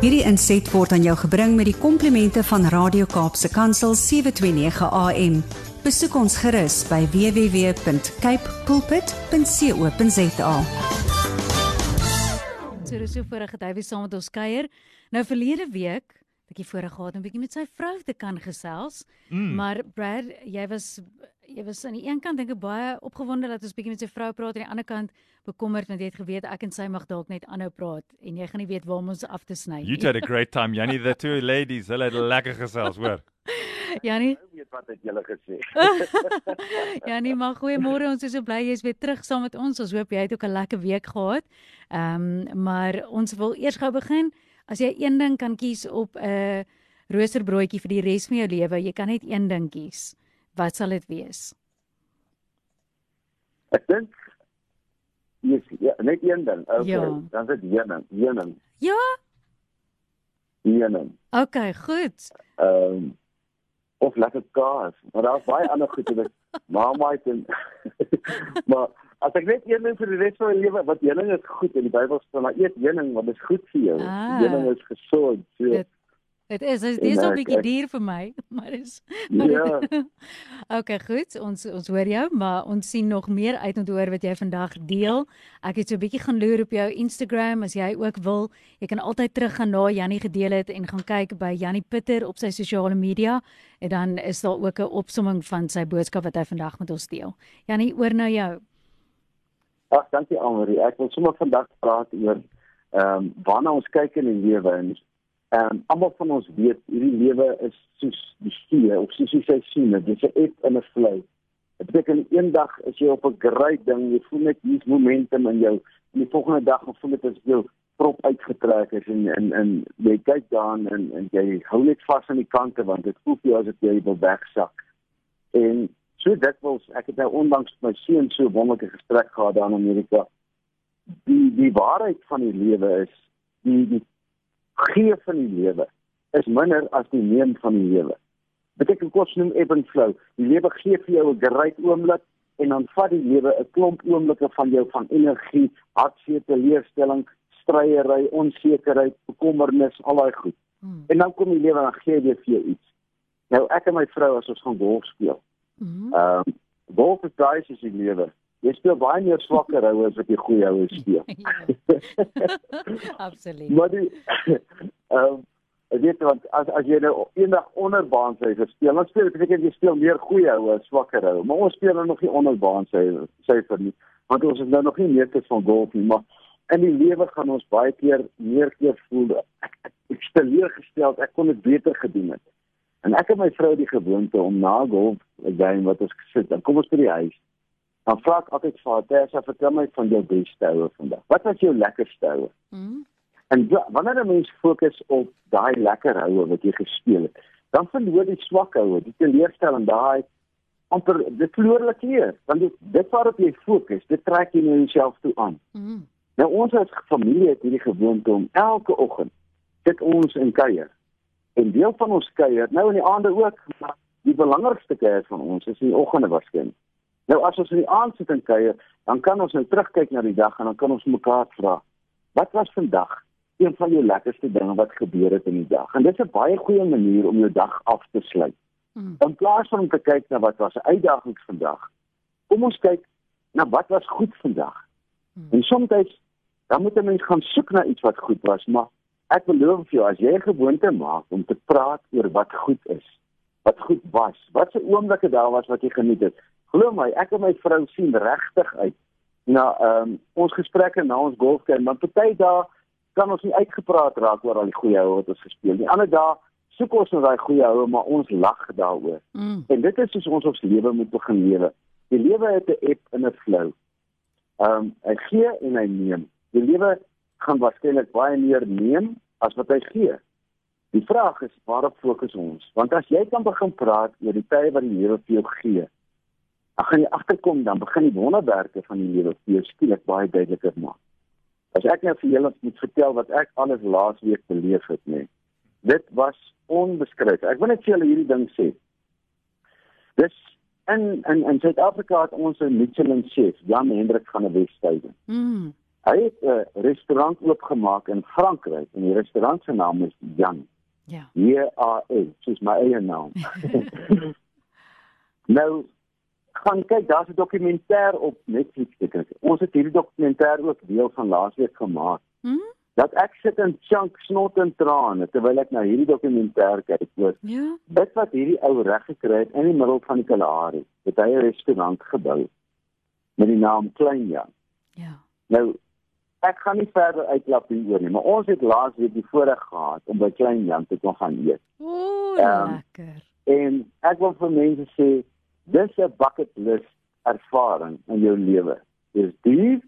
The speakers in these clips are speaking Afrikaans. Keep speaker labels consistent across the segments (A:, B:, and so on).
A: Hierdie inset word aan jou gebring met die komplimente van Radio Kaapse Kansel 729 AM. Besoek ons gerus by www.cape pulpit.co.za.
B: So vorige tyd wie saam met ons kuier. Nou verlede week het ek voorheen gehad om 'n bietjie met sy vrou te kan gesels. Mm. Maar Brad, jy was jy was aan die een kant dink ek baie opgewonde dat ons bietjie met sy vrou praat en aan die ander kant bekommerd want jy het geweet ek en sy mag dalk net aanhou praat en jy gaan nie weet waar om ons af te sny.
C: You had a great time, Jannie, the two ladies, hulle het lekker gesels, hoor.
B: Jannie,
D: Ek weet wat het julle gesê.
B: Jannie, maar goeiemôre. Ons is so bly jy's weer terug saam met ons. Ons hoop jy het ook 'n lekker week gehad. Ehm, um, maar ons wil eers gou begin. As jy een ding kan kies op 'n roosterbroodjie vir die res van jou lewe, jy kan net een ding kies. Wat sal dit wees?
D: Ek dink yes, ja, net een ding. Okay,
B: Ja.
D: dan is dit heuning, heuning,
B: Ja,
D: heuning.
B: okay, goed.
D: Ehm um, of lekker kaas, maar daar's baie ander goed wat mamma het en maar as ek net een ding vir die res van my lewe, wat heuning is goed in die Bybel staan, maar eet heuning want dit is goed vir jou.
B: Ah.
D: Heuning is gesond. So,
B: Dit- Dit is dit is 'n bietjie duur vir my, maar dis maar
D: Ja.
B: dit- Okay, goed. Ons ons hoor jou, maar ons sien nog meer uit om te hoor wat jy vandag deel. Ek het so 'n bietjie gaan loer op jou Instagram as jy ook wil. Jy kan altyd teruggaan na Jannie gedeel het en gaan kyk by Jannie Pitter op sy sosiale media en dan is daar ook 'n opsomming van sy boodskap wat hy vandag met ons deel. Jannie, oor na jou.
D: Ag, dankie Almarie. Ek wil sommer vandag praat oor ehm um, waarna ons kyk in die lewe en ehm um, almal van ons weet hierdie lewe is soos die see of soos die seisoene, dis 'n ebb en 'n flow. Dit beteken eendag is jy op 'n great ding, jy voel net hier's momentum in jou. En die volgende dag voel dit as jy prop uitgetrek is en en en jy kyk daarin en en jy hou net vas aan die kante want dit voel vir jou asof jy wil wegsak. En so dikwels, ek het nou onlangs met my seun so 'n wonderlike gesprek gehad daar in Amerika. Die die waarheid van die lewe is die die gee van die lewe is minder as die neem van die lewe. Beteken kos noem ebb and flow. Die lewe gee vir jou 'n great oomblik en dan vat die lewe 'n klomp oomblikke van jou van energie, hartseer, teleurstelling, stryery, onsekerheid, bekommernis, al daai goed.
B: Hmm.
D: En dan kom die lewe en gee weer vir jou iets. Nou ek en my vrou as ons gaan golf speel.
B: Mhm.
D: Ehm um, golf is daai soos die lewe. Jy speel baie meer swakker houe as wat jy goeie houe speel.
B: Absoluut.
D: maar die ehm um, ek weet want as as jy nou eendag onderbaan sy speel, dan speel dit beteken jy speel meer goeie houe as swakker houe. Maar ons speel nou nog nie onderbaan sy syfer nie, want ons is nou nog nie meesters van golf nie, maar in die lewe gaan ons baie keer meer keer voel ek ek, ek is teleurgesteld, ek kon dit beter gedoen het. En ek en my vrou het die gewoonte om na golf game wat ons gesit, dan kom ons by die huis. Dan vra ek altyd vir haar, "Tessa, vertel my van jou beste houe vandag. Wat was jou lekkerste houe?"
B: Mhm.
D: En wa- wanneer 'n mens fokus op daai lekker houe wat jy gespeel het, dan verloor die swak houe, die teleurstelling, daai amper dit verloor hulle kleur, want dit dit waarop jy fokus, dit trek jy na jouself toe aan.
B: Mhm.
D: Nou ons as familie het hierdie gewoonte om elke oggend sit ons in kuier. En deel van ons kuier, nou in die aande ook, maar die belangrikste kuier van ons is in die oggende waarskynlik. Nou as ons in die aand sit en kuier, dan kan ons nou terugkyk na die dag en dan kan ons mekaar vra, wat was vandag een van jou lekkerste dinge wat gebeur het in die dag? En dit is 'n baie goeie manier om jou dag af te sluit.
B: Mhm.
D: In plaas van om te kyk na wat was uitdagings vandag, kom ons kyk na wat was goed vandag.
B: Hmm.
D: En soms dan moet 'n mens gaan soek na iets wat goed was, maar ek beloof vir jou as jy 'n gewoonte maak om te praat oor wat goed is, wat goed was, wat se oomblikke daar was wat jy geniet het. Glo my, ek en my vrou sien regtig uit na ehm um, ons gesprekke na ons golfkern, want party dae kan ons nie uitgepraat raak oor al die goeie houe wat ons gespeel nie. Ander dae soek ons na daai goeie houe, maar ons lag daaroor.
B: Mhm.
D: En dit is soos ons ons lewe moet begin lewe. Die lewe het 'n ebb en 'n flow. Ehm um, hy gee en hy neem. Die lewe gaan waarskynlik baie meer neem as wat hy gee. Die vraag is waarop fokus ons? Want as jy kan begin praat oor die tye wat die lewe vir jou gee, dan gaan jy agterkom dan begin die wonderwerke van die lewe vir jou skielik baie duideliker maak. As ek nou vir julle moet vertel wat ek alles laasweek beleef het, nee. Dit was onbeskryf. Ek wil net vir julle hierdie ding sê. Dis in in in Suid-Afrika het ons 'n Michelin chef, Jan Hendrik van der Westhuizen.
B: Mm.
D: Hy het 'n restaurant oopgemaak in Frankryk en die restaurant se naam is Jan.
B: Ja.
D: A N, soos my eie naam. nou gaan kyk, daar's 'n dokumentêr op Netflix gekry. Ons het hierdie dokumentêr ook deel van laasweek gemaak.
B: Hm?
D: Dat ek sit in chunk snot en trane terwyl ek na hierdie dokumentêr kyk oor
B: Ja.
D: dit wat hierdie ou reg gekry het in die middel van die Kalahari. Het hy 'n restaurant gebou met die naam Klein Jan.
B: Ja.
D: Nou ek gaan nie verder uitklap hieroor nie, maar ons het laasweek die voorreg gehad om by Klein Jan te kon gaan eet.
B: O,
D: Ehm,
B: lekker.
D: En ek wil vir mense sê dis 'n bucket list ervaring in jou lewe. Dis duur,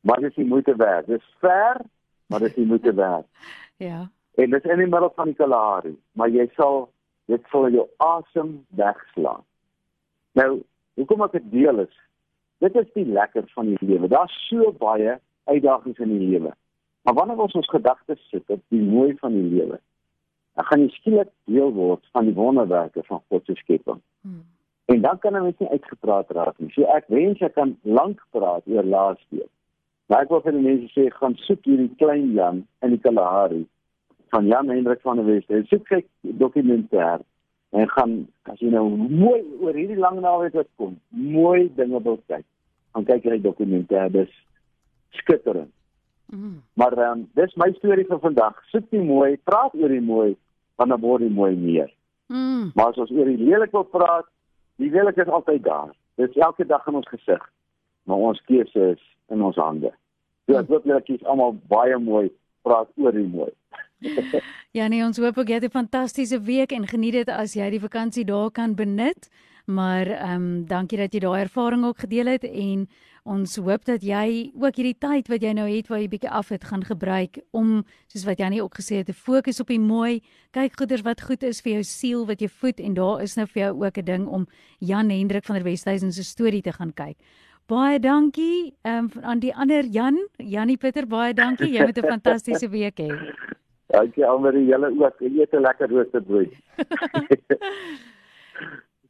D: maar dis die moeite werd. Dis ver, maar dis die moeite werd.
B: Ja.
D: En dis in die middel van die Kalahari, maar jy sal dit sal jou asem wegslaan. Nou, hoekom ek dit deel is, dit is die lekker van die lewe. Daar's so baie uitdagings in die lewe. Maar wanneer ons ons gedagtes sit op die mooi van die lewe, dan gaan jy skielik deel word van die wonderwerke van God se skepping.
B: Hm.
D: En dan kan 'n mens nie uitgepraat raak nie. So ek wens ek kan lank praat oor laasweek. Maar ek wil vir die mense sê gaan soek hierdie klein Jan in die Kalahari van Jan Hendrik van der Westhuizen. Soek kyk dokumentêr en gaan as jy nou mooi oor hierdie lang naweek wat kom, mooi dinge wil kyk. Gaan kyk hierdie dokumentêr. Dis skitterend.
B: Hm.
D: Maar um, dis my storie vir vandag. Soek die mooi, praat oor die mooi, want dan word die mooi meer.
B: Hm.
D: Maar as ons oor die lelik wil praat, die lelik is altyd daar. Dit is elke dag in ons gesig. Maar ons keuse is in ons hande. So ek hoop julle kies almal baie mooi praat oor die mooi.
B: Ja nee, ons hoop ook jy het 'n fantastiese week en geniet dit as jy die vakansie daar kan benut. Maar ehm um, dankie dat jy daai ervaring ook gedeel het en ons hoop dat jy ook hierdie tyd wat jy nou het waar jy bietjie af het gaan gebruik om soos wat Janie ook gesê het te fokus op die mooi, kyk goeders wat goed is vir jou siel wat jy voed en daar is nou vir jou ook 'n ding om Jan Hendrik van der Westhuizen se storie te gaan kyk. Baie dankie ehm um, aan die ander Jan, Janie Pieter, baie dankie. Jy moet 'n fantastiese week hê.
D: Dankie almal julle ook. Eet 'n lekker roosterbrood.